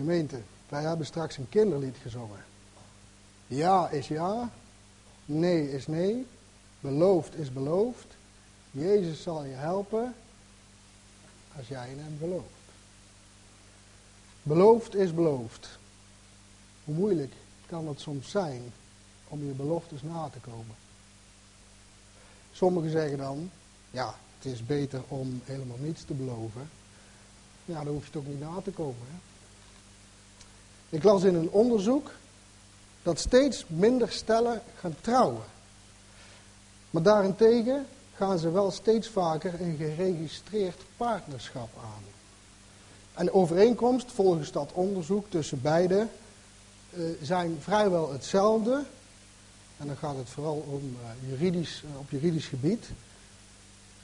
Gemeente, wij hebben straks een kinderlied gezongen. Ja is ja, nee is nee, beloofd is beloofd. Jezus zal je helpen als jij in hem gelooft. Beloofd is beloofd. Hoe moeilijk kan het soms zijn om je beloftes na te komen? Sommigen zeggen dan, ja, het is beter om helemaal niets te beloven. Ja, dan hoef je toch niet na te komen. Hè? Ik las in een onderzoek dat steeds minder stellen gaan trouwen. Maar daarentegen gaan ze wel steeds vaker een geregistreerd partnerschap aan. En de overeenkomst volgens dat onderzoek tussen beide uh, zijn vrijwel hetzelfde. En dan gaat het vooral om uh, juridisch, uh, op juridisch gebied.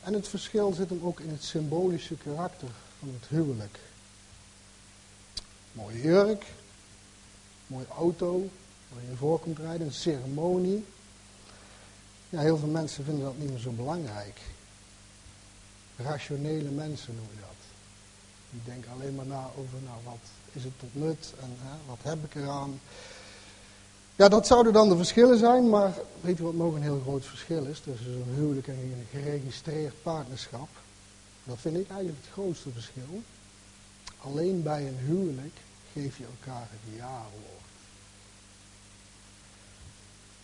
En het verschil zit hem ook in het symbolische karakter van het huwelijk. Mooie jurk, mooie auto, waar je voor komt rijden, een ceremonie. Ja, heel veel mensen vinden dat niet meer zo belangrijk. Rationele mensen noemen dat. Die denken alleen maar na over, nou wat is het tot nut en hè, wat heb ik eraan. Ja, dat zouden dan de verschillen zijn, maar weet je wat nog een heel groot verschil is tussen zo'n huwelijk en een geregistreerd partnerschap? Dat vind ik eigenlijk het grootste verschil. Alleen bij een huwelijk geef je elkaar het ja-woord.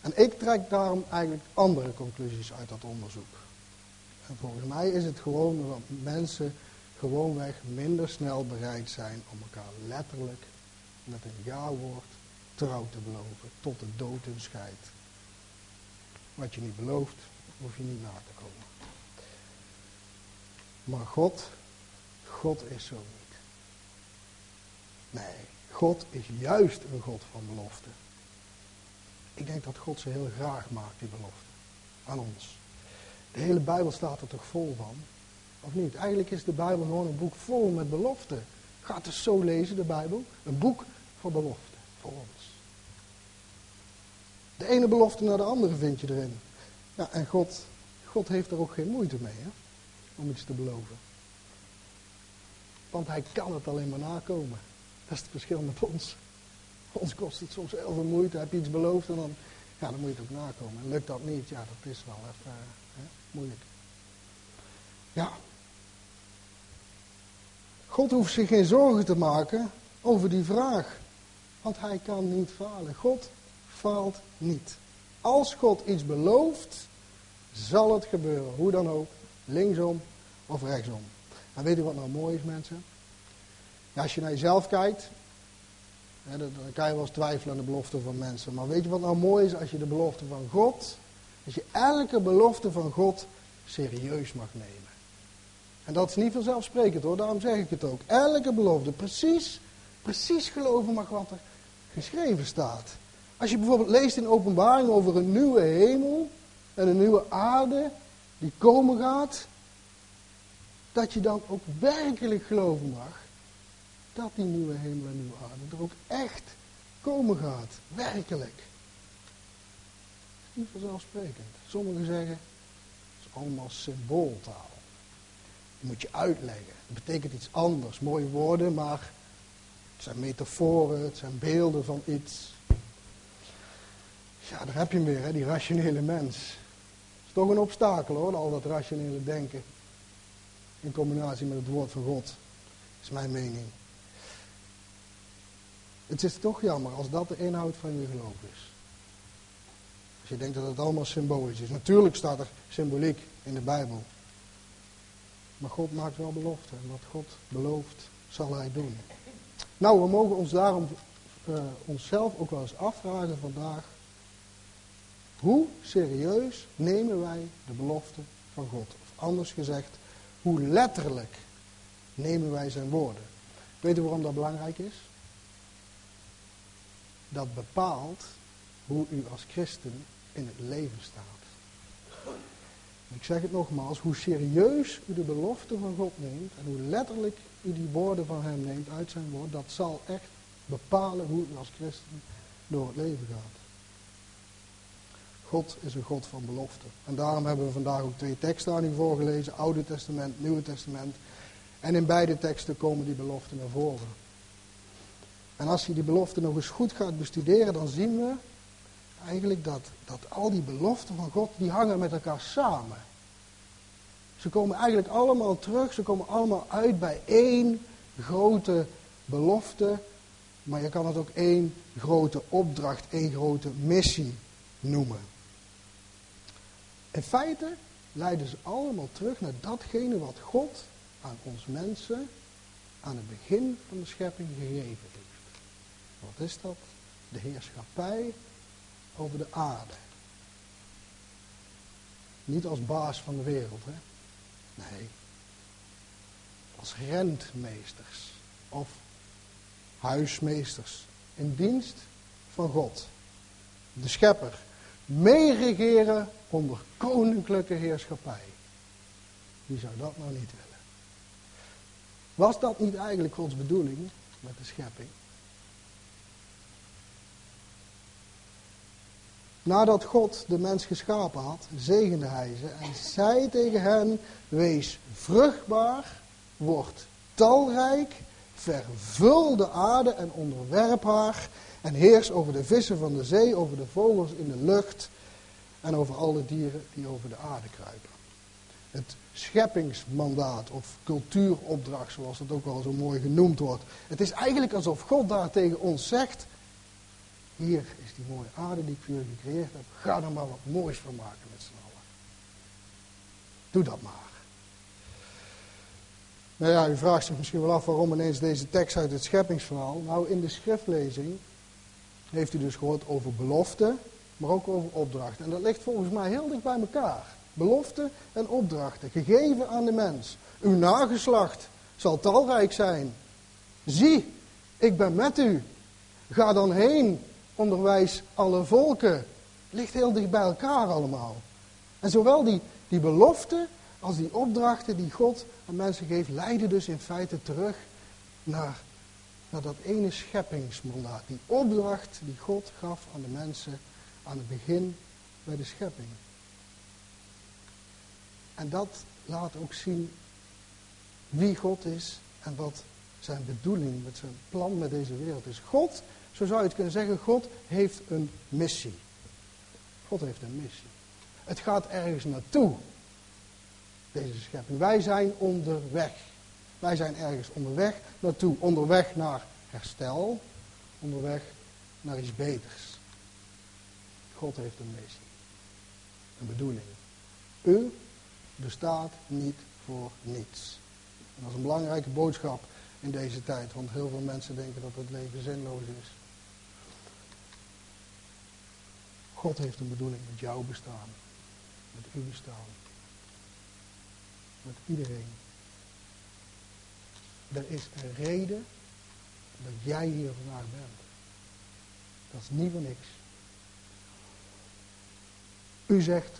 En ik trek daarom eigenlijk andere conclusies uit dat onderzoek. En volgens mij is het gewoon dat mensen gewoonweg minder snel bereid zijn om elkaar letterlijk met een ja-woord trouw te beloven, tot de dood hun scheidt. Wat je niet belooft, hoef je niet na te komen. Maar God, God is zo. Nee, God is juist een God van belofte. Ik denk dat God ze heel graag maakt, die belofte. Aan ons. De hele Bijbel staat er toch vol van? Of niet? Eigenlijk is de Bijbel gewoon een boek vol met beloften. Gaat het zo lezen, de Bijbel? Een boek van beloften voor ons. De ene belofte naar de andere vind je erin. Ja, en God, God heeft er ook geen moeite mee, hè? Om iets te beloven. Want hij kan het alleen maar nakomen. Dat is het verschil met ons. Ons kost het soms heel veel moeite. Heb je iets beloofd en dan, ja, dan moet je het ook nakomen. En lukt dat niet, ja, dat is wel even hè, moeilijk. Ja. God hoeft zich geen zorgen te maken over die vraag. Want hij kan niet falen. God faalt niet. Als God iets belooft, zal het gebeuren. Hoe dan ook. Linksom of rechtsom. En weet u wat nou mooi is, mensen? Als je naar jezelf kijkt, dan, dan kan je wel eens twijfelen aan de belofte van mensen. Maar weet je wat nou mooi is als je de belofte van God, als je elke belofte van God serieus mag nemen. En dat is niet vanzelfsprekend hoor, daarom zeg ik het ook. Elke belofte, precies, precies geloven mag wat er geschreven staat. Als je bijvoorbeeld leest in openbaring over een nieuwe hemel en een nieuwe aarde die komen gaat, dat je dan ook werkelijk geloven mag dat die nieuwe hemel en nieuwe aarde er ook echt komen gaat. Werkelijk. Dat niet vanzelfsprekend. Sommigen zeggen, het is allemaal symbooltaal. Die moet je uitleggen. Dat betekent iets anders. Mooie woorden, maar het zijn metaforen, het zijn beelden van iets. Ja, daar heb je hem weer, hè, die rationele mens. Dat is toch een obstakel hoor, al dat rationele denken. In combinatie met het woord van God. is mijn mening. Het is toch jammer als dat de inhoud van je geloof is. Als je denkt dat het allemaal symbolisch is. Natuurlijk staat er symboliek in de Bijbel. Maar God maakt wel beloften. En wat God belooft, zal hij doen. Nou, we mogen ons daarom uh, onszelf ook wel eens afvragen vandaag. Hoe serieus nemen wij de belofte van God? Of anders gezegd, hoe letterlijk nemen wij zijn woorden? Weet u waarom dat belangrijk is? Dat bepaalt hoe u als christen in het leven staat. Ik zeg het nogmaals, hoe serieus u de belofte van God neemt en hoe letterlijk u die woorden van hem neemt uit zijn woord, dat zal echt bepalen hoe u als christen door het leven gaat. God is een God van belofte. En daarom hebben we vandaag ook twee teksten aan u voorgelezen, Oude Testament, Nieuwe Testament. En in beide teksten komen die beloften naar voren. En als je die beloften nog eens goed gaat bestuderen, dan zien we eigenlijk dat, dat al die beloften van God, die hangen met elkaar samen. Ze komen eigenlijk allemaal terug, ze komen allemaal uit bij één grote belofte, maar je kan het ook één grote opdracht, één grote missie noemen. In feite leiden ze allemaal terug naar datgene wat God aan ons mensen aan het begin van de schepping gegeven heeft. Wat is dat? De heerschappij over de aarde. Niet als baas van de wereld, hè? Nee. Als rentmeesters of huismeesters in dienst van God, de schepper, meeregeren onder koninklijke heerschappij. Wie zou dat nou niet willen? Was dat niet eigenlijk Gods bedoeling met de schepping? Nadat God de mens geschapen had, zegende hij ze en zei tegen hen, wees vruchtbaar, word talrijk, vervul de aarde en onderwerp haar en heers over de vissen van de zee, over de vogels in de lucht en over alle dieren die over de aarde kruipen. Het scheppingsmandaat of cultuuropdracht, zoals het ook wel zo mooi genoemd wordt. Het is eigenlijk alsof God daar tegen ons zegt, hier die mooie aarde die ik voor gecreëerd heb. Ga er maar wat moois van maken met z'n allen. Doe dat maar. Nou ja, u vraagt zich misschien wel af waarom ineens deze tekst uit het scheppingsverhaal. Nou, in de schriftlezing heeft u dus gehoord over belofte, maar ook over opdrachten. En dat ligt volgens mij heel dicht bij elkaar. Belofte en opdrachten, gegeven aan de mens. Uw nageslacht zal talrijk zijn. Zie, ik ben met u. Ga dan heen onderwijs alle volken. Ligt heel dicht bij elkaar allemaal. En zowel die, die beloften als die opdrachten die God aan mensen geeft, leiden dus in feite terug naar, naar dat ene scheppingsmandaat. Die opdracht die God gaf aan de mensen aan het begin bij de schepping. En dat laat ook zien wie God is en wat zijn bedoeling met zijn plan met deze wereld is. God zo zou je het kunnen zeggen, God heeft een missie. God heeft een missie. Het gaat ergens naartoe, deze schepping. Wij zijn onderweg. Wij zijn ergens onderweg naartoe. Onderweg naar herstel. Onderweg naar iets beters. God heeft een missie. Een bedoeling. U bestaat niet voor niets. Dat is een belangrijke boodschap in deze tijd. Want heel veel mensen denken dat het leven zinloos is. God heeft een bedoeling met jouw bestaan. Met uw bestaan. Met iedereen. Er is een reden dat jij hier vandaag bent. Dat is niet voor niks. U zegt,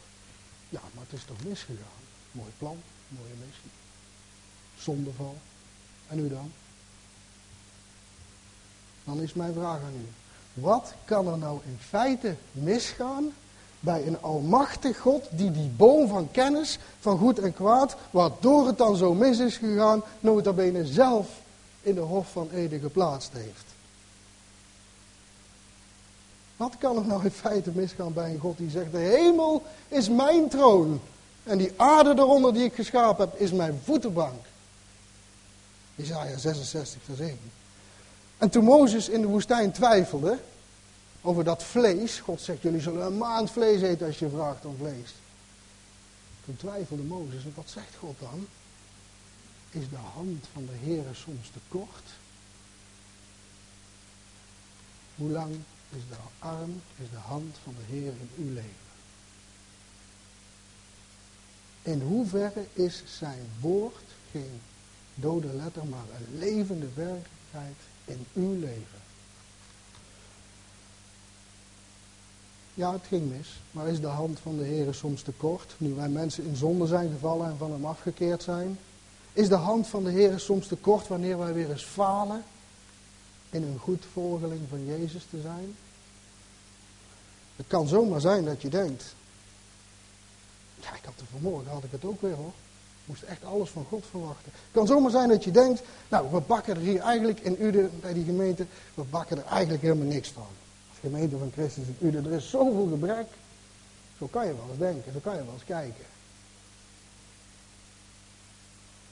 ja, maar het is toch misgegaan. Mooi plan, mooie missie. Zondeval. En u dan? Dan is mijn vraag aan u. Wat kan er nou in feite misgaan bij een almachtig God die die boom van kennis van goed en kwaad, waardoor het dan zo mis is gegaan, nota bene zelf in de hof van Ede geplaatst heeft? Wat kan er nou in feite misgaan bij een God die zegt, de hemel is mijn troon en die aarde eronder die ik geschapen heb is mijn voetenbank? Isaiah 66 vers 1. En toen Mozes in de woestijn twijfelde over dat vlees, God zegt jullie zullen een maand vlees eten als je vraagt om vlees. Toen twijfelde Mozes en wat zegt God dan? Is de hand van de Heer soms te kort? Hoe lang is de arm, is de hand van de Heer in uw leven? In hoeverre is zijn woord geen dode letter, maar een levende werkelijkheid in uw leven. Ja, het ging mis, maar is de hand van de Heer soms te kort, nu wij mensen in zonde zijn gevallen en van hem afgekeerd zijn? Is de hand van de Heer soms te kort wanneer wij weer eens falen in een goed volgeling van Jezus te zijn? Het kan zomaar zijn dat je denkt, ja, ik had er vanmorgen had ik het ook weer hoor. Moest echt alles van God verwachten. Het kan zomaar zijn dat je denkt, nou, we bakken er hier eigenlijk in Uden, bij die gemeente, we bakken er eigenlijk helemaal niks van. Als gemeente van Christus in Uden, er is zoveel gebrek. Zo kan je wel eens denken, zo kan je wel eens kijken.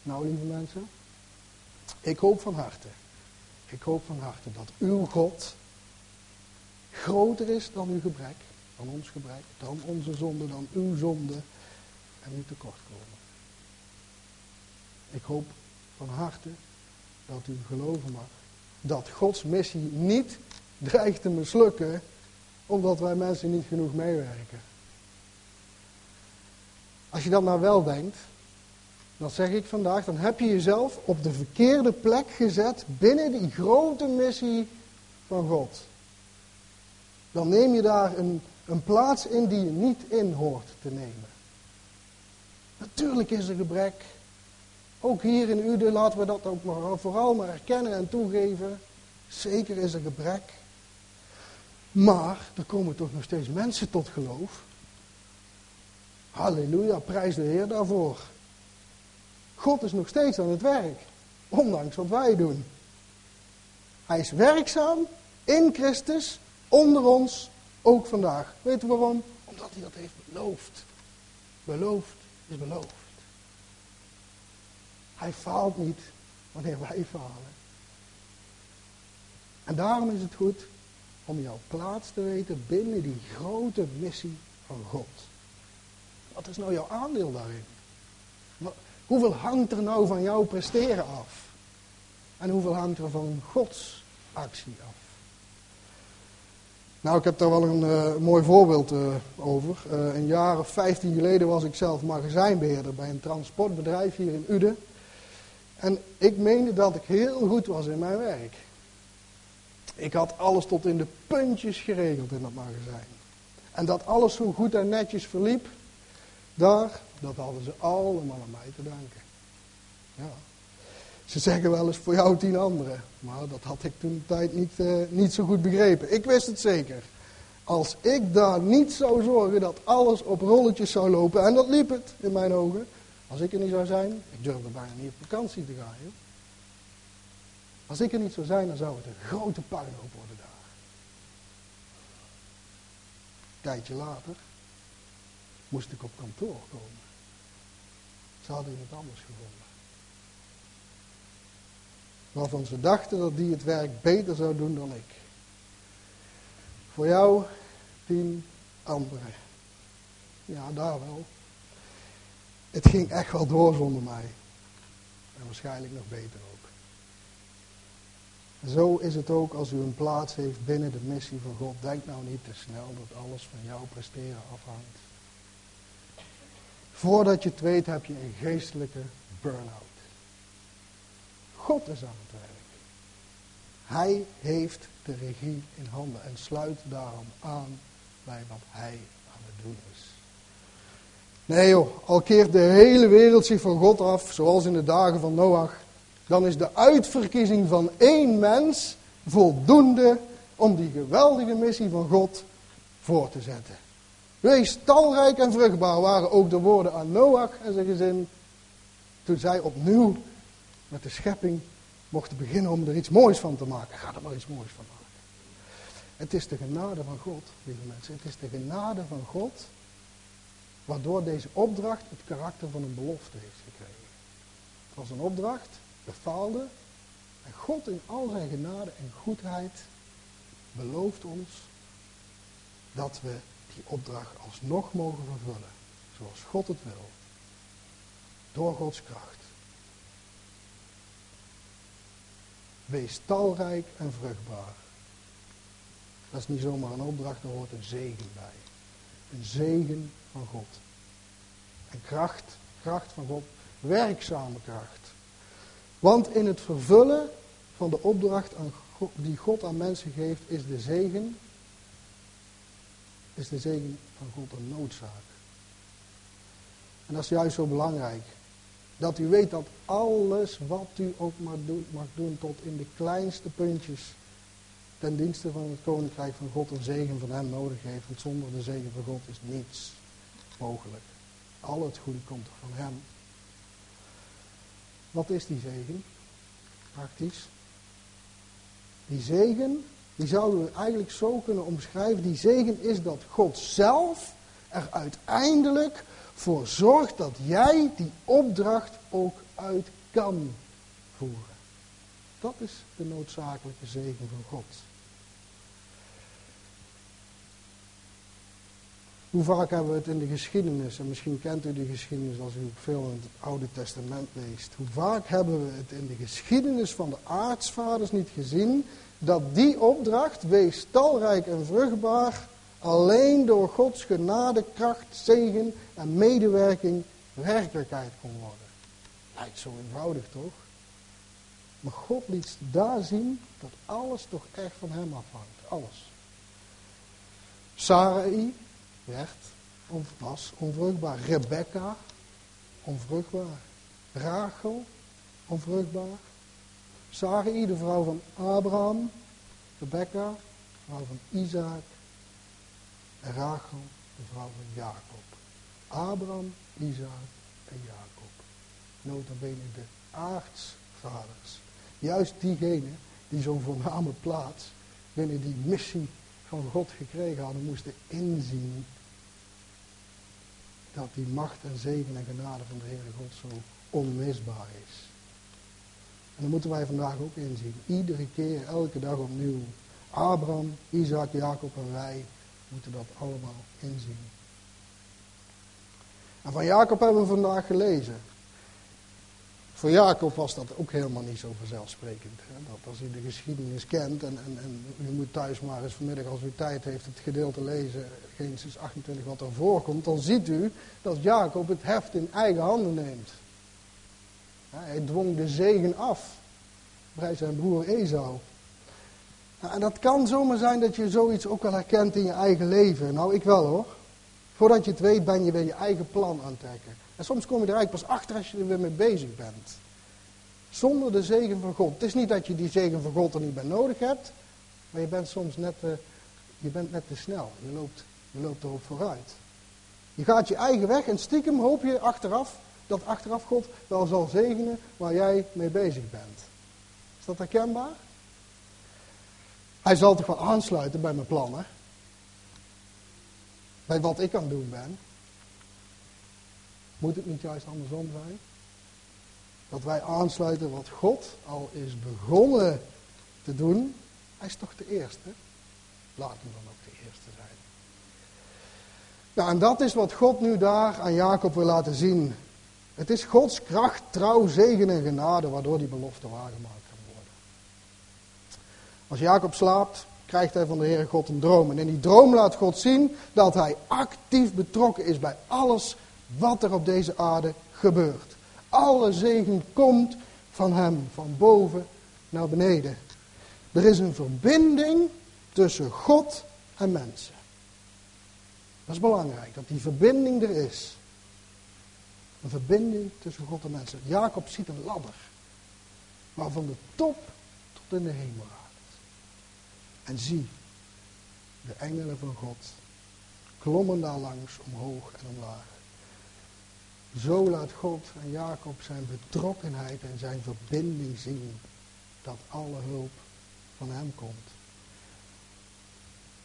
Nou, lieve mensen, ik hoop van harte, ik hoop van harte dat uw God groter is dan uw gebrek, dan ons gebrek, dan onze zonde, dan uw zonde en uw tekortkomen. Ik hoop van harte dat u geloven mag dat Gods missie niet dreigt te mislukken omdat wij mensen niet genoeg meewerken. Als je dat nou wel denkt, dan zeg ik vandaag, dan heb je jezelf op de verkeerde plek gezet binnen die grote missie van God. Dan neem je daar een, een plaats in die je niet in hoort te nemen. Natuurlijk is er gebrek. Ook hier in Uden laten we dat ook maar, vooral maar erkennen en toegeven. Zeker is er gebrek. Maar er komen toch nog steeds mensen tot geloof. Halleluja, prijs de Heer daarvoor. God is nog steeds aan het werk, ondanks wat wij doen. Hij is werkzaam in Christus, onder ons, ook vandaag. Weet u waarom? Omdat hij dat heeft beloofd. Beloofd is beloofd. Hij faalt niet wanneer wij falen. En daarom is het goed om jouw plaats te weten binnen die grote missie van God. Wat is nou jouw aandeel daarin? Hoeveel hangt er nou van jouw presteren af? En hoeveel hangt er van Gods actie af? Nou, ik heb daar wel een uh, mooi voorbeeld uh, over. Een jaar of 15 geleden was ik zelf magazijnbeheerder bij een transportbedrijf hier in Uden. En ik meende dat ik heel goed was in mijn werk. Ik had alles tot in de puntjes geregeld in dat magazijn. En dat alles zo goed en netjes verliep, daar, dat hadden ze allemaal aan mij te danken. Ja. Ze zeggen wel eens voor jou tien anderen. Maar dat had ik toen de tijd niet, uh, niet zo goed begrepen. Ik wist het zeker. Als ik daar niet zou zorgen dat alles op rolletjes zou lopen. En dat liep het in mijn ogen. Als ik er niet zou zijn. Ik durfde bijna niet op vakantie te gaan. Als ik er niet zou zijn, dan zou het een grote puinhoop worden daar. Een tijdje later moest ik op kantoor komen. Ze hadden iemand anders gevonden. Waarvan ze dachten dat die het werk beter zou doen dan ik. Voor jou tien anderen. Ja, daar wel. Het ging echt wel door zonder mij. En waarschijnlijk nog beter ook. Zo is het ook als u een plaats heeft binnen de missie van God. Denk nou niet te snel dat alles van jouw presteren afhangt. Voordat je het heb je een geestelijke burn-out. God is aan het werk. Hij heeft de regie in handen en sluit daarom aan bij wat hij aan het doen is. Nee joh, al keert de hele wereld zich van God af, zoals in de dagen van Noach, dan is de uitverkiezing van één mens voldoende om die geweldige missie van God voor te zetten. Wees talrijk en vruchtbaar waren ook de woorden aan Noach en zijn gezin toen zij opnieuw met de schepping mochten beginnen om er iets moois van te maken. Ga er maar iets moois van maken. Het is de genade van God, lieve mensen. Het is de genade van God waardoor deze opdracht het karakter van een belofte heeft gekregen. Het was een opdracht, we faalden. En God in al zijn genade en goedheid belooft ons dat we die opdracht alsnog mogen vervullen. Zoals God het wil. Door Gods kracht. Wees talrijk en vruchtbaar. Dat is niet zomaar een opdracht, er hoort een zegen bij. Een zegen van God. En kracht, kracht van God, werkzame kracht. Want in het vervullen van de opdracht aan God, die God aan mensen geeft, is de zegen, is de zegen van God een noodzaak. En dat is juist zo belangrijk. Dat u weet dat alles wat u ook maar doet, mag doen tot in de kleinste puntjes ten dienste van het koninkrijk van God een zegen van hem nodig heeft. Want zonder de zegen van God is niets mogelijk. Al het goede komt er van hem. Wat is die zegen? Praktisch. Die zegen, die zouden we eigenlijk zo kunnen omschrijven. Die zegen is dat God zelf er uiteindelijk voor zorgt dat jij die opdracht ook uit kan voeren. Dat is de noodzakelijke zegen van God. Hoe vaak hebben we het in de geschiedenis, en misschien kent u de geschiedenis als u veel in het Oude Testament leest. Hoe vaak hebben we het in de geschiedenis van de aartsvaders niet gezien dat die opdracht, wees talrijk en vruchtbaar, alleen door Gods genade, kracht, zegen en medewerking werkelijkheid kon worden. Lijkt zo eenvoudig toch? Maar God liet daar zien dat alles toch echt van hem afhangt. Alles. Sarai werd, was onvruchtbaar. Rebecca, onvruchtbaar. Rachel, onvruchtbaar. Sarai, de vrouw van Abraham. Rebecca, vrouw van Isaac. En Rachel, de vrouw van Jacob. Abraham, Isaac en Jacob. Notabene de aartsvaders. Juist diegenen die zo'n voorname plaats binnen die missie van God gekregen hadden, moesten inzien dat die macht en zegen en genade van de Heere God zo onmisbaar is. En dat moeten wij vandaag ook inzien. Iedere keer, elke dag opnieuw. Abraham, Isaac, Jacob en wij moeten dat allemaal inzien. En van Jacob hebben we vandaag gelezen. Voor Jacob was dat ook helemaal niet zo vanzelfsprekend. Hè? Dat als u de geschiedenis kent, en, en, en u moet thuis maar eens vanmiddag als u tijd heeft het gedeelte lezen, Genesis 28 wat er voorkomt, dan ziet u dat Jacob het heft in eigen handen neemt. Hij dwong de zegen af bij zijn broer Esau. En dat kan zomaar zijn dat je zoiets ook wel herkent in je eigen leven. Nou, ik wel hoor. Voordat je het weet ben je weer je eigen plan aan het trekken. En soms kom je er eigenlijk pas achter als je er weer mee bezig bent. Zonder de zegen van God. Het is niet dat je die zegen van God er niet bij nodig hebt. Maar je bent soms net, te, je bent net te snel. Je loopt, je loopt erop vooruit. Je gaat je eigen weg en stiekem hoop je achteraf dat achteraf God wel zal zegenen waar jij mee bezig bent. Is dat herkenbaar? Hij zal toch wel aansluiten bij mijn plannen. Bij wat ik aan het doen ben. Moet het niet juist andersom zijn? Dat wij aansluiten wat God al is begonnen te doen. Hij is toch de eerste? Laat hem dan ook de eerste zijn. Nou, en dat is wat God nu daar aan Jacob wil laten zien. Het is Gods kracht, trouw, zegen en genade waardoor die belofte waargemaakt kan worden. Als Jacob slaapt, krijgt hij van de Heere God een droom. En in die droom laat God zien dat hij actief betrokken is bij alles wat er op deze aarde gebeurt. Alle zegen komt van hem, van boven naar beneden. Er is een verbinding tussen God en mensen. Dat is belangrijk, dat die verbinding er is. Een verbinding tussen God en mensen. Jacob ziet een ladder, waarvan de top tot in de hemel. En zie, de engelen van God klommen daar langs omhoog en omlaag. Zo laat God aan Jacob zijn betrokkenheid en zijn verbinding zien dat alle hulp van hem komt.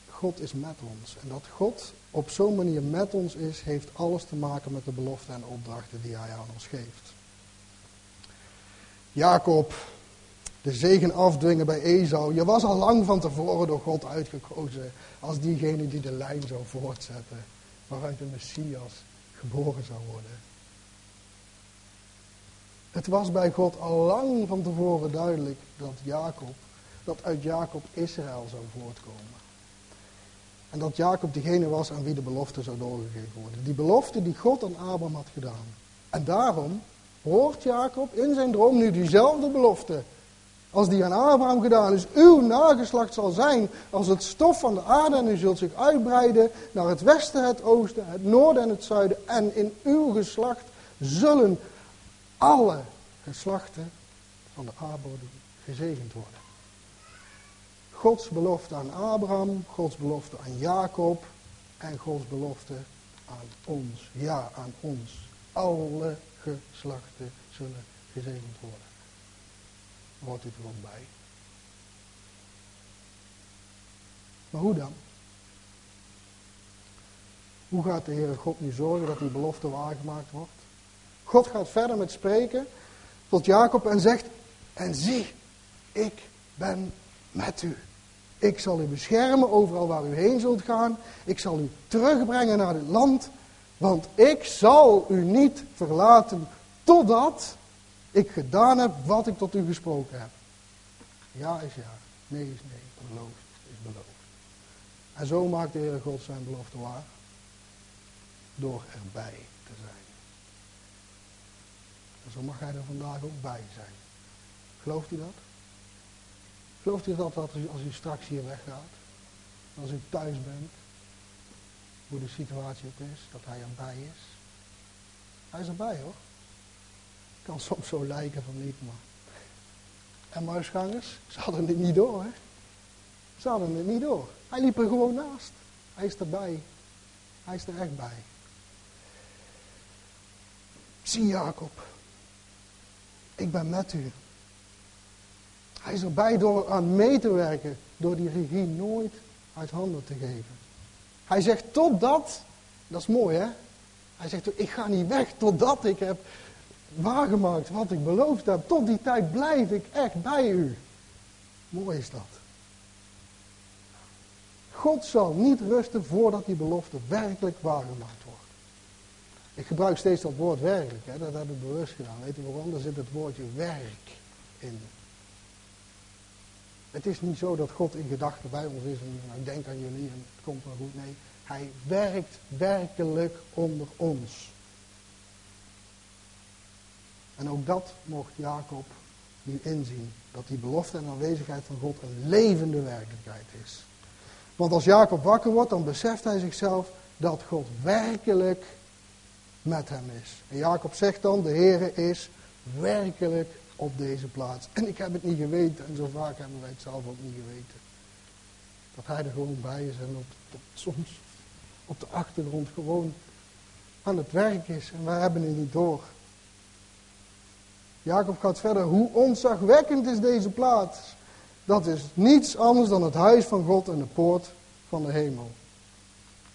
God is met ons. En dat God op zo'n manier met ons is, heeft alles te maken met de beloften en opdrachten die hij aan ons geeft. Jacob, de zegen afdwingen bij Esau. Je was al lang van tevoren door God uitgekozen als diegene die de lijn zou voortzetten. Waaruit de Messias geboren zou worden. Het was bij God al lang van tevoren duidelijk dat Jacob, dat uit Jacob Israël zou voortkomen. En dat Jacob degene was aan wie de belofte zou doorgegeven worden. Die belofte die God aan Abraham had gedaan. En daarom hoort Jacob in zijn droom nu diezelfde belofte. Als die aan Abraham gedaan is. Uw nageslacht zal zijn als het stof van de aarde. En u zult zich uitbreiden naar het westen, het oosten, het noorden en het zuiden. En in uw geslacht zullen alle geslachten van de aardbodem gezegend worden. Gods belofte aan Abraham, Gods belofte aan Jacob en Gods belofte aan ons. Ja, aan ons. Alle geslachten zullen gezegend worden. Hoort u er ook bij. Maar hoe dan? Hoe gaat de Heere God nu zorgen dat die belofte waargemaakt wordt? God gaat verder met spreken tot Jacob en zegt, en zie, ik ben met u. Ik zal u beschermen overal waar u heen zult gaan. Ik zal u terugbrengen naar het land. Want ik zal u niet verlaten totdat ik gedaan heb wat ik tot u gesproken heb. Ja is ja, nee is nee, beloofd is beloofd. En zo maakt de Heere God zijn belofte waar. Door erbij te zijn. En zo mag hij er vandaag ook bij zijn. Gelooft u dat? Gelooft u dat, dat als u straks hier weggaat, als u thuis bent, hoe de situatie ook is, dat hij erbij is? Hij is erbij hoor. Kan soms zo lijken van niet, maar. En muisgangers, ze hadden het niet door hè. Ze hadden het niet door. Hij liep er gewoon naast. Hij is erbij. Hij is er echt bij. Zie Jacob, ik ben met u. Hij is erbij door aan mee te werken, door die regie nooit uit handen te geven. Hij zegt totdat, dat is mooi hè, hij zegt ik ga niet weg totdat ik heb waargemaakt wat ik beloofd heb. Tot die tijd blijf ik echt bij u. Mooi is dat. God zal niet rusten voordat die belofte werkelijk waargemaakt wordt. Ik gebruik steeds dat woord werkelijk, hè? dat heb ik bewust gedaan. Weet u waarom? Daar zit het woordje werk in. Het is niet zo dat God in gedachten bij ons is en nou, ik denk aan jullie en het komt wel goed. Nee, hij werkt werkelijk onder ons. En ook dat mocht Jacob nu inzien. Dat die belofte en aanwezigheid van God een levende werkelijkheid is. Want als Jacob wakker wordt, dan beseft hij zichzelf dat God werkelijk met hem is. En Jacob zegt dan, de Heere is werkelijk op deze plaats. En ik heb het niet geweten. En zo vaak hebben wij het zelf ook niet geweten. Dat hij er gewoon bij is en op, soms op de achtergrond gewoon aan het werk is. En wij hebben het niet door. Jacob gaat verder. Hoe onzagwekkend is deze plaats. Dat is niets anders dan het huis van God en de poort van de hemel.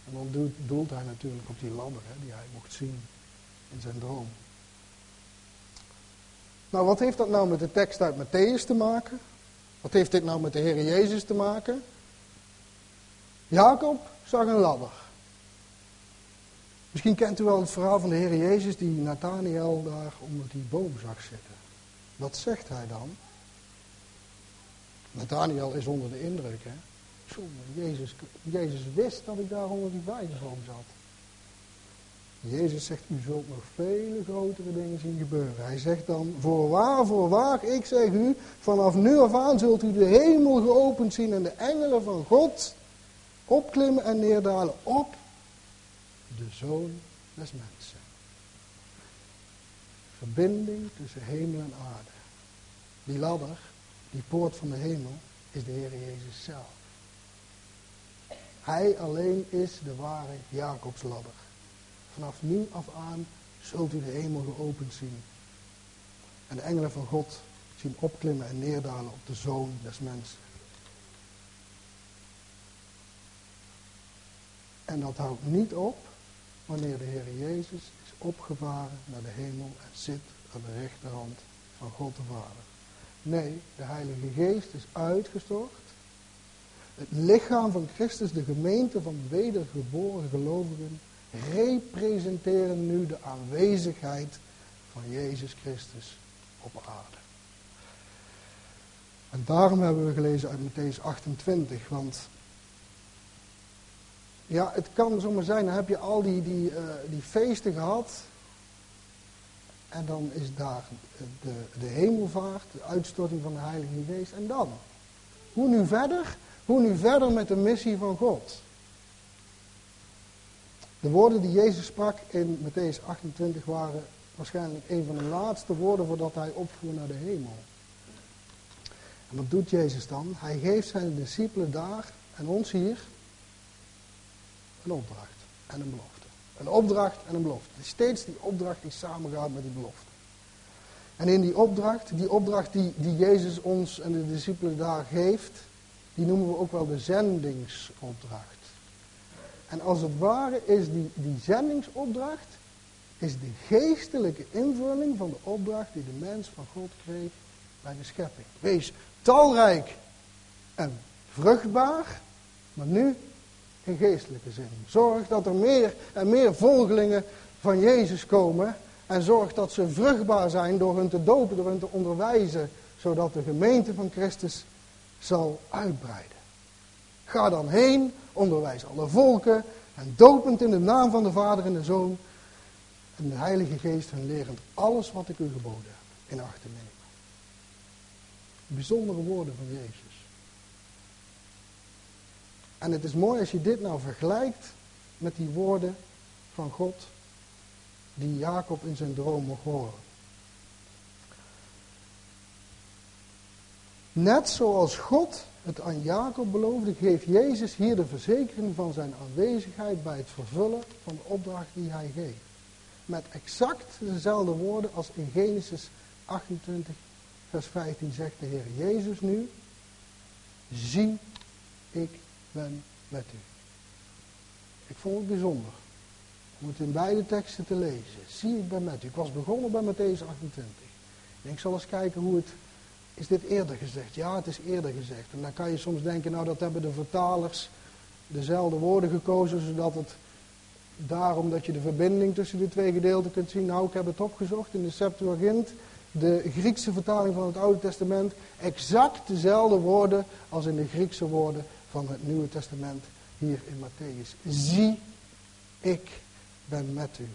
En dan doelt hij natuurlijk op die ladder hè, die hij mocht zien in zijn droom. Nou, wat heeft dat nou met de tekst uit Matthäus te maken? Wat heeft dit nou met de Heer Jezus te maken? Jacob zag een ladder. Misschien kent u wel het verhaal van de Heer Jezus die Nathaniel daar onder die boom zag zitten. Wat zegt hij dan? Nathaniel is onder de indruk, hè? Jezus, Jezus wist dat ik daar onder die wijnboom zat. Jezus zegt, u zult nog vele grotere dingen zien gebeuren. Hij zegt dan, voorwaar, voorwaar, ik zeg u, vanaf nu af aan zult u de hemel geopend zien en de engelen van God opklimmen en neerdalen op de Zoon des Mensen. Verbinding tussen hemel en aarde. Die ladder, die poort van de hemel, is de Heer Jezus zelf. Hij alleen is de ware Jacobsladder. Vanaf nu af aan zult u de hemel geopend zien. En de engelen van God zien opklimmen en neerdalen op de zoon des mensen. En dat houdt niet op wanneer de Heer Jezus is opgevaren naar de hemel en zit aan de rechterhand van God de Vader. Nee, de Heilige Geest is uitgestort. Het lichaam van Christus, de gemeente van wedergeboren gelovigen, representeren nu de aanwezigheid van Jezus Christus op aarde. En daarom hebben we gelezen uit Matthäus 28, want ja, het kan zomaar zijn, dan heb je al die, die, uh, die feesten gehad en dan is daar de, de hemelvaart, de uitstorting van de Heilige Geest en dan? Hoe nu verder? Hoe nu verder met de missie van God? De woorden die Jezus sprak in Matthäus 28 waren waarschijnlijk een van de laatste woorden voordat hij opvoer naar de hemel. En wat doet Jezus dan? Hij geeft zijn discipelen daar en ons hier een opdracht en een belofte. Een opdracht en een belofte. Steeds die opdracht die samengaat met die belofte. En in die opdracht, die opdracht die, die Jezus ons en de discipelen daar geeft, die noemen we ook wel de zendingsopdracht. En als het ware is die, die zendingsopdracht, is de geestelijke invulling van de opdracht die de mens van God kreeg bij de schepping. Wees talrijk en vruchtbaar, maar nu in geestelijke zin. Zorg dat er meer en meer volgelingen van Jezus komen en zorg dat ze vruchtbaar zijn door hun te dopen, door hun te onderwijzen, zodat de gemeente van Christus zal uitbreiden. Ga dan heen, onderwijs alle volken en dopend in de naam van de Vader en de Zoon en de Heilige Geest hun lerend alles wat ik u geboden heb in acht te nemen. Bijzondere woorden van Jezus. En het is mooi als je dit nou vergelijkt met die woorden van God die Jacob in zijn droom mocht horen. Net zoals God het aan Jacob beloofde, geeft Jezus hier de verzekering van zijn aanwezigheid bij het vervullen van de opdracht die hij geeft. Met exact dezelfde woorden als in Genesis 28, vers 15 zegt de Heer Jezus nu, zie, ik ben met u. Ik vond het bijzonder om het in beide teksten te lezen. Zie, ik ben met u. Ik was begonnen bij Matthäus 28. En ik zal eens kijken hoe het is dit eerder gezegd? Ja, het is eerder gezegd. En dan kan je soms denken, nou dat hebben de vertalers dezelfde woorden gekozen, zodat het daarom dat je de verbinding tussen de twee gedeelten kunt zien. Nou, ik heb het opgezocht in de Septuagint, de Griekse vertaling van het Oude Testament, exact dezelfde woorden als in de Griekse woorden van het Nieuwe Testament hier in Matthäus. Zie, ik ben met u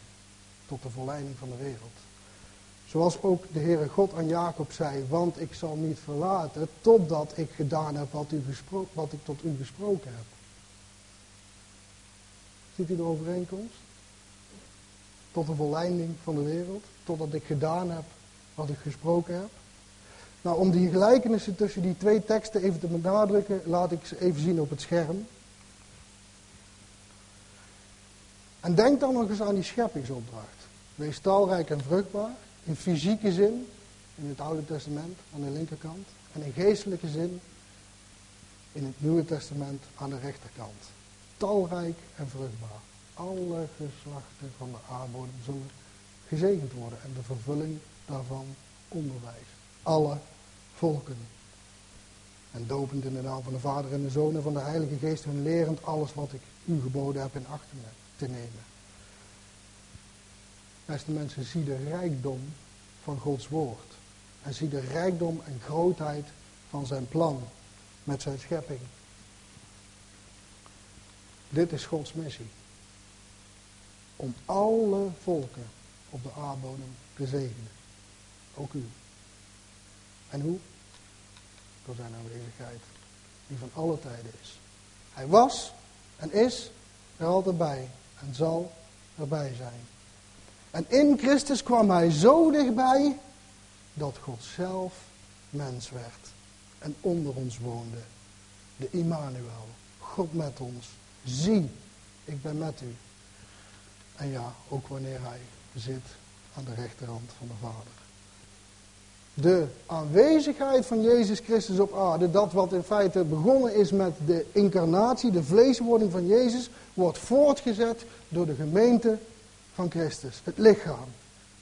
tot de volleiding van de wereld. Zoals ook de Heere God aan Jacob zei, want ik zal niet verlaten totdat ik gedaan heb wat, u wat ik tot u gesproken heb. Ziet u de overeenkomst? Tot de volleiding van de wereld, totdat ik gedaan heb wat ik gesproken heb. Nou, om die gelijkenissen tussen die twee teksten even te benadrukken, laat ik ze even zien op het scherm. En denk dan nog eens aan die scheppingsopdracht. Wees talrijk en vruchtbaar. In fysieke zin, in het Oude Testament aan de linkerkant. En in geestelijke zin, in het Nieuwe Testament aan de rechterkant. Talrijk en vruchtbaar. Alle geslachten van de aardbodem zullen gezegend worden en de vervulling daarvan onderwijzen. Alle volken. En dopend in de naam van de Vader en de Zoon en van de Heilige Geest hun lerend alles wat ik u geboden heb in acht te nemen. Beste mensen, zie de rijkdom van Gods woord. En zie de rijkdom en grootheid van zijn plan met zijn schepping. Dit is Gods missie. Om alle volken op de aardbodem te zegenen. Ook u. En hoe? Door zijn aanwezigheid. Die van alle tijden is. Hij was en is er altijd bij. En zal erbij zijn. En in Christus kwam hij zo dichtbij dat God zelf mens werd en onder ons woonde. De Immanuel, God met ons. Zie, ik ben met u. En ja, ook wanneer hij zit aan de rechterhand van de Vader. De aanwezigheid van Jezus Christus op aarde, dat wat in feite begonnen is met de incarnatie, de vleeswording van Jezus, wordt voortgezet door de gemeente van Christus, het lichaam.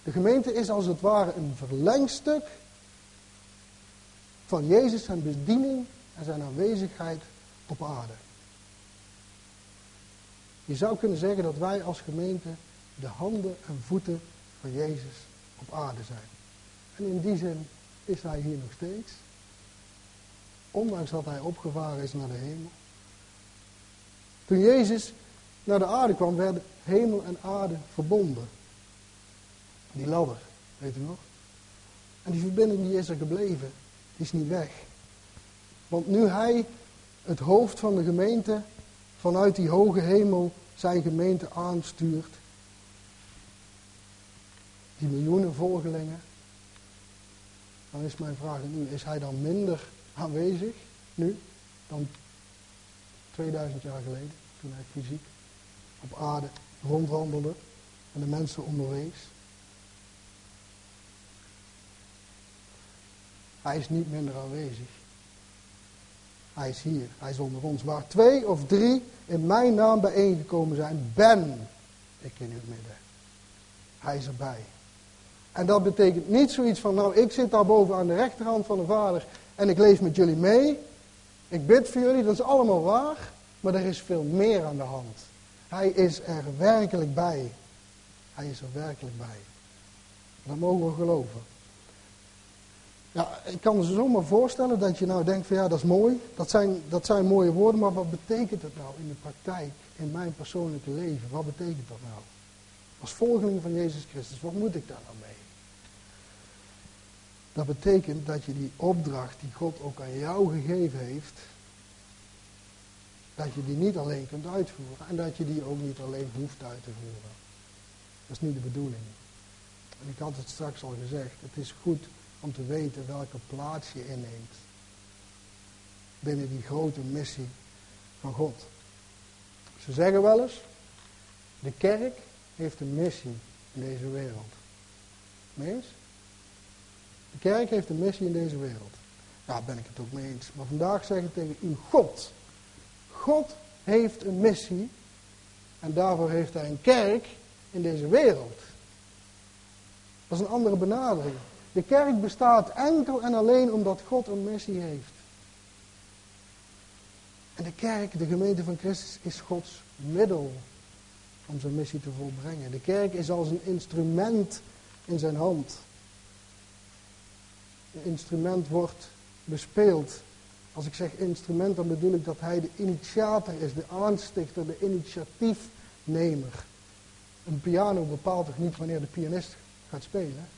De gemeente is als het ware een verlengstuk van Jezus zijn bediening en zijn aanwezigheid op aarde. Je zou kunnen zeggen dat wij als gemeente de handen en voeten van Jezus op aarde zijn. En in die zin is hij hier nog steeds. Ondanks dat hij opgevaren is naar de hemel. Toen Jezus naar de aarde kwam, werden hemel en aarde verbonden. Die ladder, weet u nog? En die verbinding die is er gebleven, die is niet weg. Want nu hij het hoofd van de gemeente vanuit die hoge hemel zijn gemeente aanstuurt, die miljoenen volgelingen, dan is mijn vraag nu, is hij dan minder aanwezig nu dan 2000 jaar geleden, toen hij fysiek op aarde rondwandelde en de mensen onderwees. Hij is niet minder aanwezig. Hij is hier, hij is onder ons. Waar twee of drie in mijn naam bijeengekomen zijn, ben ik in uw midden. Hij is erbij. En dat betekent niet zoiets van, nou ik zit daar boven aan de rechterhand van de Vader en ik lees met jullie mee. Ik bid voor jullie, dat is allemaal waar. Maar er is veel meer aan de hand. Hij is er werkelijk bij. Hij is er werkelijk bij. Dat mogen we geloven. Ja, ik kan me zomaar voorstellen dat je nou denkt van ja, dat is mooi. Dat zijn, dat zijn mooie woorden, maar wat betekent het nou in de praktijk, in mijn persoonlijke leven? Wat betekent dat nou? Als volgeling van Jezus Christus, wat moet ik daar nou mee? Dat betekent dat je die opdracht die God ook aan jou gegeven heeft, dat je die niet alleen kunt uitvoeren en dat je die ook niet alleen hoeft uit te voeren. Dat is niet de bedoeling. En ik had het straks al gezegd, het is goed om te weten welke plaats je inneemt binnen die grote missie van God. Ze zeggen wel eens, de kerk heeft een missie in deze wereld. Meens? De kerk heeft een missie in deze wereld. Ja, ben ik het ook mee eens. Maar vandaag zeg ik tegen u, God. God heeft een missie. En daarvoor heeft hij een kerk in deze wereld. Dat is een andere benadering. De kerk bestaat enkel en alleen omdat God een missie heeft. En de kerk, de gemeente van Christus, is Gods middel om zijn missie te volbrengen. De kerk is als een instrument in zijn hand. Een instrument wordt bespeeld. Als ik zeg instrument, dan bedoel ik dat hij de initiator is, de aanstichter, de initiatiefnemer. Een piano bepaalt toch niet wanneer de pianist gaat spelen?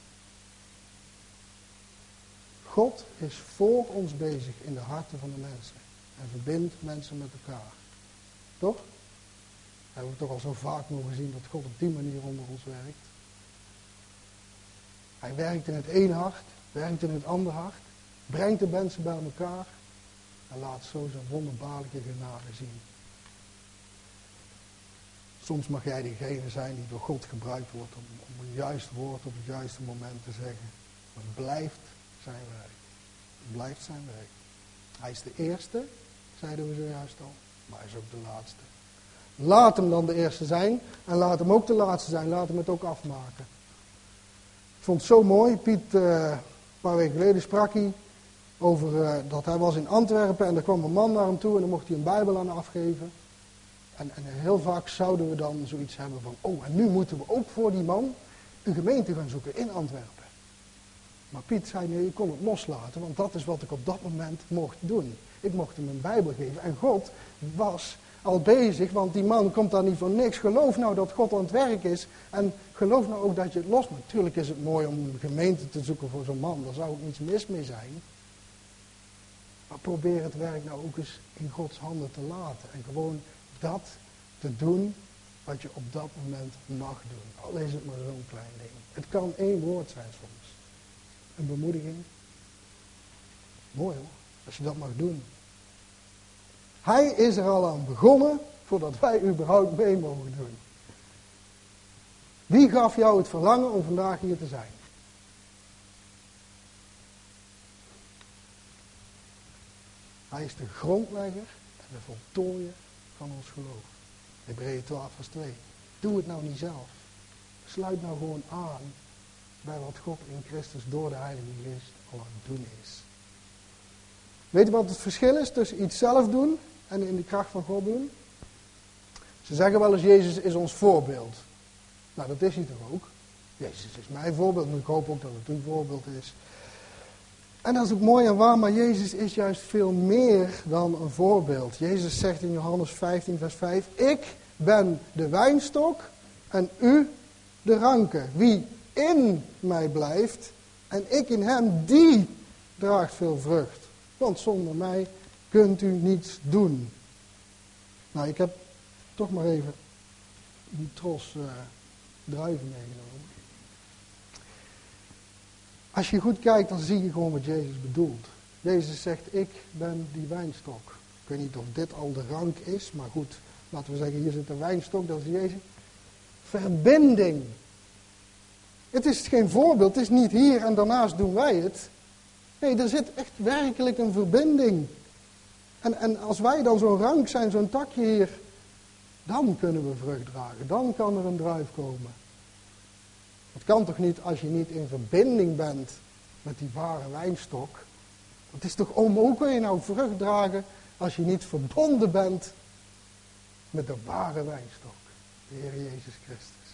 God is voor ons bezig in de harten van de mensen. En verbindt mensen met elkaar. Toch? We toch al zo vaak mogen zien dat God op die manier onder ons werkt. Hij werkt in het ene hart, werkt in het andere hart, brengt de mensen bij elkaar en laat zo zijn wonderbaarlijke genade zien. Soms mag jij degene zijn die door God gebruikt wordt om, om een juist woord op het juiste moment te zeggen. Maar het blijft zijn werk. Het blijft zijn werk. Hij is de eerste, zeiden we zojuist al, maar hij is ook de laatste. Laat hem dan de eerste zijn en laat hem ook de laatste zijn. Laat hem het ook afmaken. Ik vond het zo mooi. Piet, een paar weken geleden sprak hij over uh, dat hij was in Antwerpen en er kwam een man naar hem toe en dan mocht hij een Bijbel aan afgeven. En, en, heel vaak zouden we dan zoiets hebben van, oh en nu moeten we ook voor die man een gemeente gaan zoeken in Antwerpen. Maar Piet zei, nee, je kon het loslaten, want dat is wat ik op dat moment mocht doen. Ik mocht hem een Bijbel geven en God was al bezig, want die man komt daar niet voor niks. Geloof nou dat God aan het werk is en geloof nou ook dat je het los Natuurlijk is het mooi om een gemeente te zoeken voor zo'n man, daar zou ook niets mis mee zijn. Maar probeer het werk nou ook eens in Gods handen te laten en gewoon dat te doen wat je op dat moment mag doen. Al is het maar zo'n klein ding. Het kan één woord zijn soms. Een bemoediging. Mooi hoor, als je dat mag doen. Hij is er al aan begonnen voordat wij überhaupt mee mogen doen. Wie gaf jou het verlangen om vandaag hier te zijn? Hij is de grondlegger en de voltooier van ons geloof. Hebreeën 12 vers 2. Doe het nou niet zelf. Sluit nou gewoon aan bij wat God in Christus door de Heilige Geest al aan het doen is. Weet je wat het verschil is tussen iets zelf doen en in de kracht van God doen? Ze zeggen wel eens, Jezus is ons voorbeeld. Nou, dat is hij toch ook? Jezus is mijn voorbeeld, maar ik hoop ook dat het uw voorbeeld is. En dat is ook mooi en waar, maar Jezus is juist veel meer dan een voorbeeld. Jezus zegt in Johannes 15, vers 5, ik ben de wijnstok en u de ranken. Wie in mij blijft en ik in hem, die draagt veel vrucht. Want zonder mij kunt u niets doen. Nou, ik heb toch maar even die tros uh, druiven meegenomen. Als je goed kijkt, dan zie je gewoon wat Jezus bedoelt. Jezus zegt, ik ben die wijnstok. Ik weet niet of dit al de rank is, maar goed, laten we zeggen, hier zit een wijnstok, dat is Jezus. Verbinding. Het is geen voorbeeld, het is niet hier en daarnaast doen wij het. Nee, er zit echt werkelijk een verbinding. En, en als wij dan zo'n rank zijn, zo'n takje hier, dan kunnen we vrucht dragen. Dan kan er een druif komen. Het kan toch niet als je niet in verbinding bent met die ware wijnstok. Het is toch onmogelijk kun je nou vrucht dragen als je niet verbonden bent met de ware wijnstok, de Heer Jezus Christus.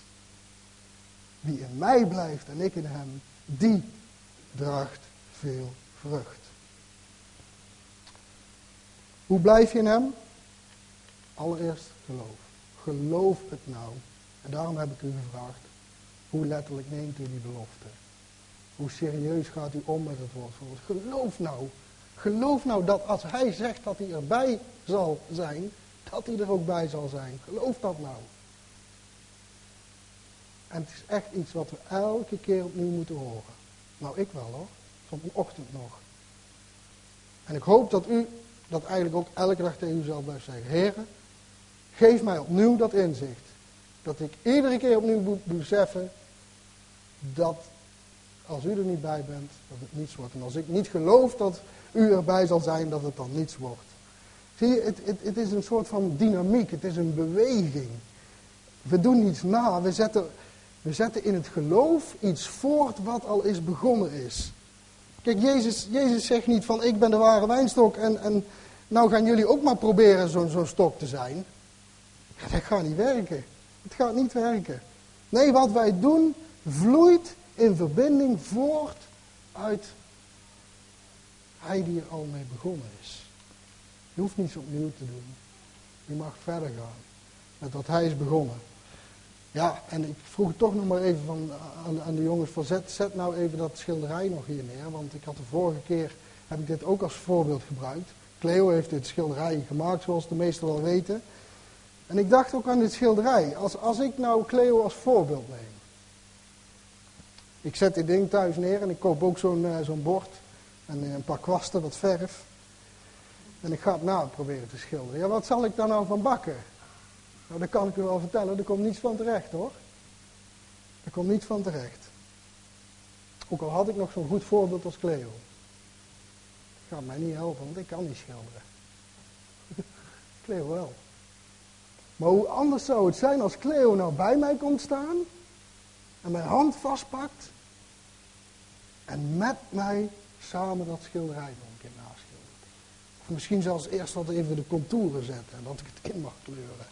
Wie in mij blijft en ik in hem, die draagt veel vrucht. Hoe blijf je in hem? Allereerst geloof. Geloof het nou. En daarom heb ik u gevraagd, hoe letterlijk neemt u die belofte? Hoe serieus gaat u om met het woord van God? Geloof nou. Geloof nou dat als hij zegt dat hij erbij zal zijn, dat hij er ook bij zal zijn. Geloof dat nou. En het is echt iets wat we elke keer opnieuw moeten horen. Nou, ik wel hoor. Vanochtend nog. En ik hoop dat u dat eigenlijk ook elke dag tegen uzelf blijft zeggen. Heren, geef mij opnieuw dat inzicht. Dat ik iedere keer opnieuw moet beseffen dat als u er niet bij bent, dat het niets wordt. En als ik niet geloof dat u erbij zal zijn, dat het dan niets wordt. Zie je, het, het, het is een soort van dynamiek, het is een beweging. We doen niets na, we zetten, we zetten in het geloof iets voort wat al is begonnen is. Kijk, Jezus, Jezus zegt niet van ik ben de ware wijnstok en, en nou gaan jullie ook maar proberen zo'n zo'n stok te zijn. Dat gaat niet werken. Het gaat niet werken. Nee, wat wij doen vloeit in verbinding voort uit hij die er al mee begonnen is. Je hoeft niets opnieuw te doen. Je mag verder gaan met wat hij is begonnen. Ja, en ik vroeg toch nog maar even van, aan, aan de jongens van zet, zet nou even dat schilderij nog hier neer. Want ik had de vorige keer, heb ik dit ook als voorbeeld gebruikt. Cleo heeft dit schilderij gemaakt, zoals de meesten wel weten. En ik dacht ook aan dit schilderij. Als, als ik nou Cleo als voorbeeld neem. Ik zet dit ding thuis neer en ik koop ook zo'n uh, zo'n bord. En een paar kwasten, wat verf. En ik ga het na proberen te schilderen. Ja, wat zal ik daar nou van bakken? Nou, dat kan ik u wel vertellen. Er komt niets van terecht hoor. Er komt niets van terecht. Ook al had ik nog zo'n goed voorbeeld als Cleo. Gaat mij niet helpen, want ik kan niet schilderen. Cleo wel. Maar hoe anders zou het zijn als Cleo nou bij mij komt staan en mijn hand vastpakt en met mij samen dat schilderij nog een keer naschildert. Of misschien zelfs eerst wat even de contouren zetten en dat ik het in mag kleuren.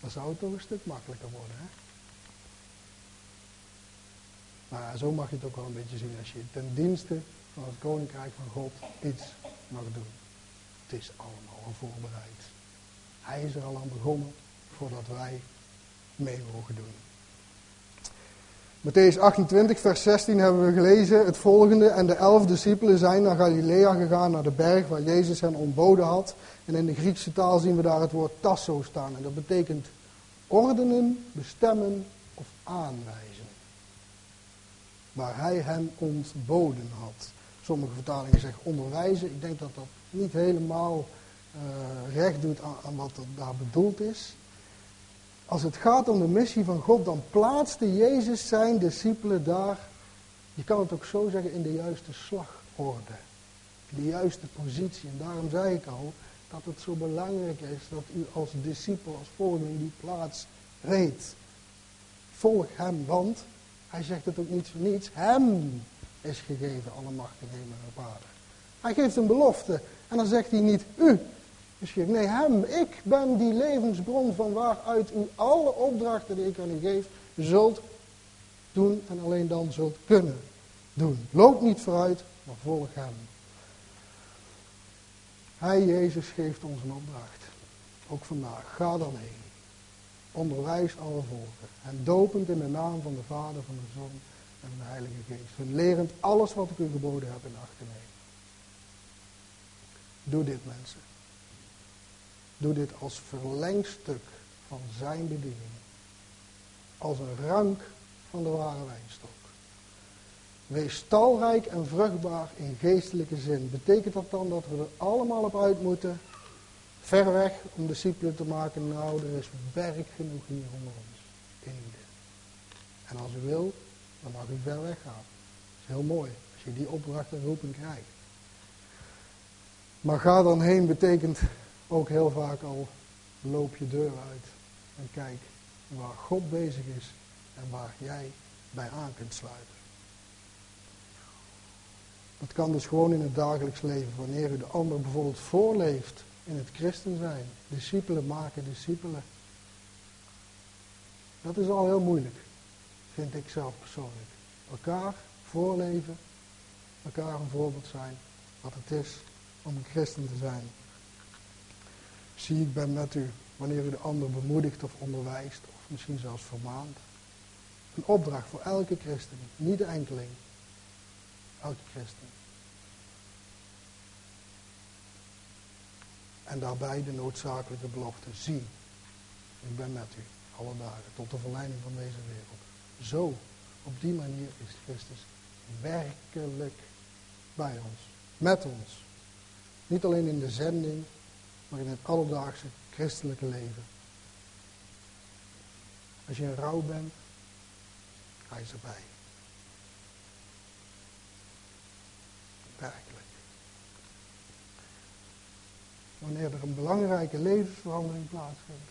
Dan zou het toch een stuk makkelijker worden. Hè? Maar zo mag je het ook wel een beetje zien als je ten dienste van het koninkrijk van God iets mag doen. Het is allemaal al voorbereid. Hij is er al aan begonnen voordat wij mee mogen doen. Matthäus 28, vers 16 hebben we gelezen het volgende. En de elf discipelen zijn naar Galilea gegaan, naar de berg waar Jezus hen ontboden had. En in de Griekse taal zien we daar het woord tasso staan. En dat betekent ordenen, bestemmen of aanwijzen. Waar hij hen ontboden had. Sommige vertalingen zeggen onderwijzen. Ik denk dat dat niet helemaal uh, recht doet aan, wat daar bedoeld is. Als het gaat om de missie van God, dan plaatste Jezus zijn discipelen daar, je kan het ook zo zeggen, in de juiste slagorde. In de juiste positie. En daarom zei ik al dat het zo belangrijk is dat u als discipel, als volgeling die plaats weet. Volg hem, want hij zegt het ook niet voor niets. Hem is gegeven alle macht in hemel en op Hij geeft een belofte. En dan zegt hij niet u, Nee, hem. Ik ben die levensbron van waaruit u alle opdrachten die ik aan u geef, zult doen en alleen dan zult kunnen doen. Loop niet vooruit, maar volg hem. Hij, Jezus, geeft ons een opdracht. Ook vandaag. Ga dan heen. Onderwijs alle volken. En dopend in de naam van de Vader, van de Zoon en de Heilige Geest. En lerend alles wat ik u geboden heb in acht te nemen. Doe dit, mensen. Doe dit als verlengstuk van zijn bediening. Als een rank van de ware wijnstok. Wees talrijk en vruchtbaar in geestelijke zin. Betekent dat dan dat we er allemaal op uit moeten? Ver weg om discipelen te maken? Nou, er is werk genoeg hier onder ons. En als u wil, dan mag u ver weg gaan. Dat is heel mooi. Als je die opdracht en roeping krijgt. Maar ga dan heen betekent ook heel vaak al loop je deur uit en kijk waar God bezig is en waar jij bij aan kunt sluiten. Dat kan dus gewoon in het dagelijks leven, wanneer u de ander bijvoorbeeld voorleeft in het christen zijn. Discipelen maken discipelen. Dat is al heel moeilijk, vind ik zelf persoonlijk. Elkaar voorleven, elkaar een voorbeeld zijn, wat het is om een christen te zijn. Zie ik ben met u wanneer u de ander bemoedigt of onderwijst, of misschien zelfs vermaant. Een opdracht voor elke christen, niet de enkeling. Elke christen. En daarbij de noodzakelijke belofte. Zie, ik ben met u alle dagen tot de verleiding van deze wereld. Zo, op die manier is Christus werkelijk bij ons. Met ons. Niet alleen in de zending, maar in het alledaagse christelijke leven. Als je in rouw bent, hij is erbij. Werkelijk. Wanneer er een belangrijke levensverandering plaatsvindt,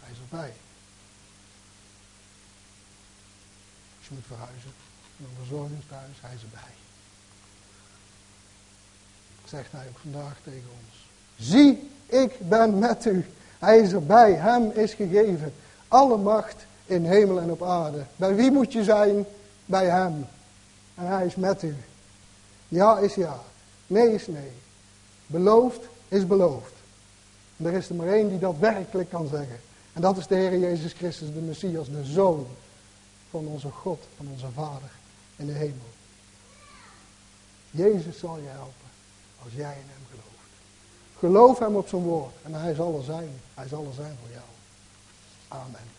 hij is erbij. Als je moet verhuizen, een verzorgingshuis, hij is erbij. Zegt hij ook vandaag tegen ons. Zie, ik ben met u. Hij is erbij. Hem is gegeven alle macht in hemel en op aarde. Bij wie moet je zijn? Bij hem. En hij is met u. Ja is ja. Nee is nee. Beloofd is beloofd. En er is er maar één die dat werkelijk kan zeggen. En dat is de Heer Jezus Christus, de Messias, de Zoon van onze God, van onze Vader in de hemel. Jezus zal je helpen als jij in hem gelooft. Geloof hem op zijn woord en hij zal er zijn. Hij zal er zijn voor jou. Amen.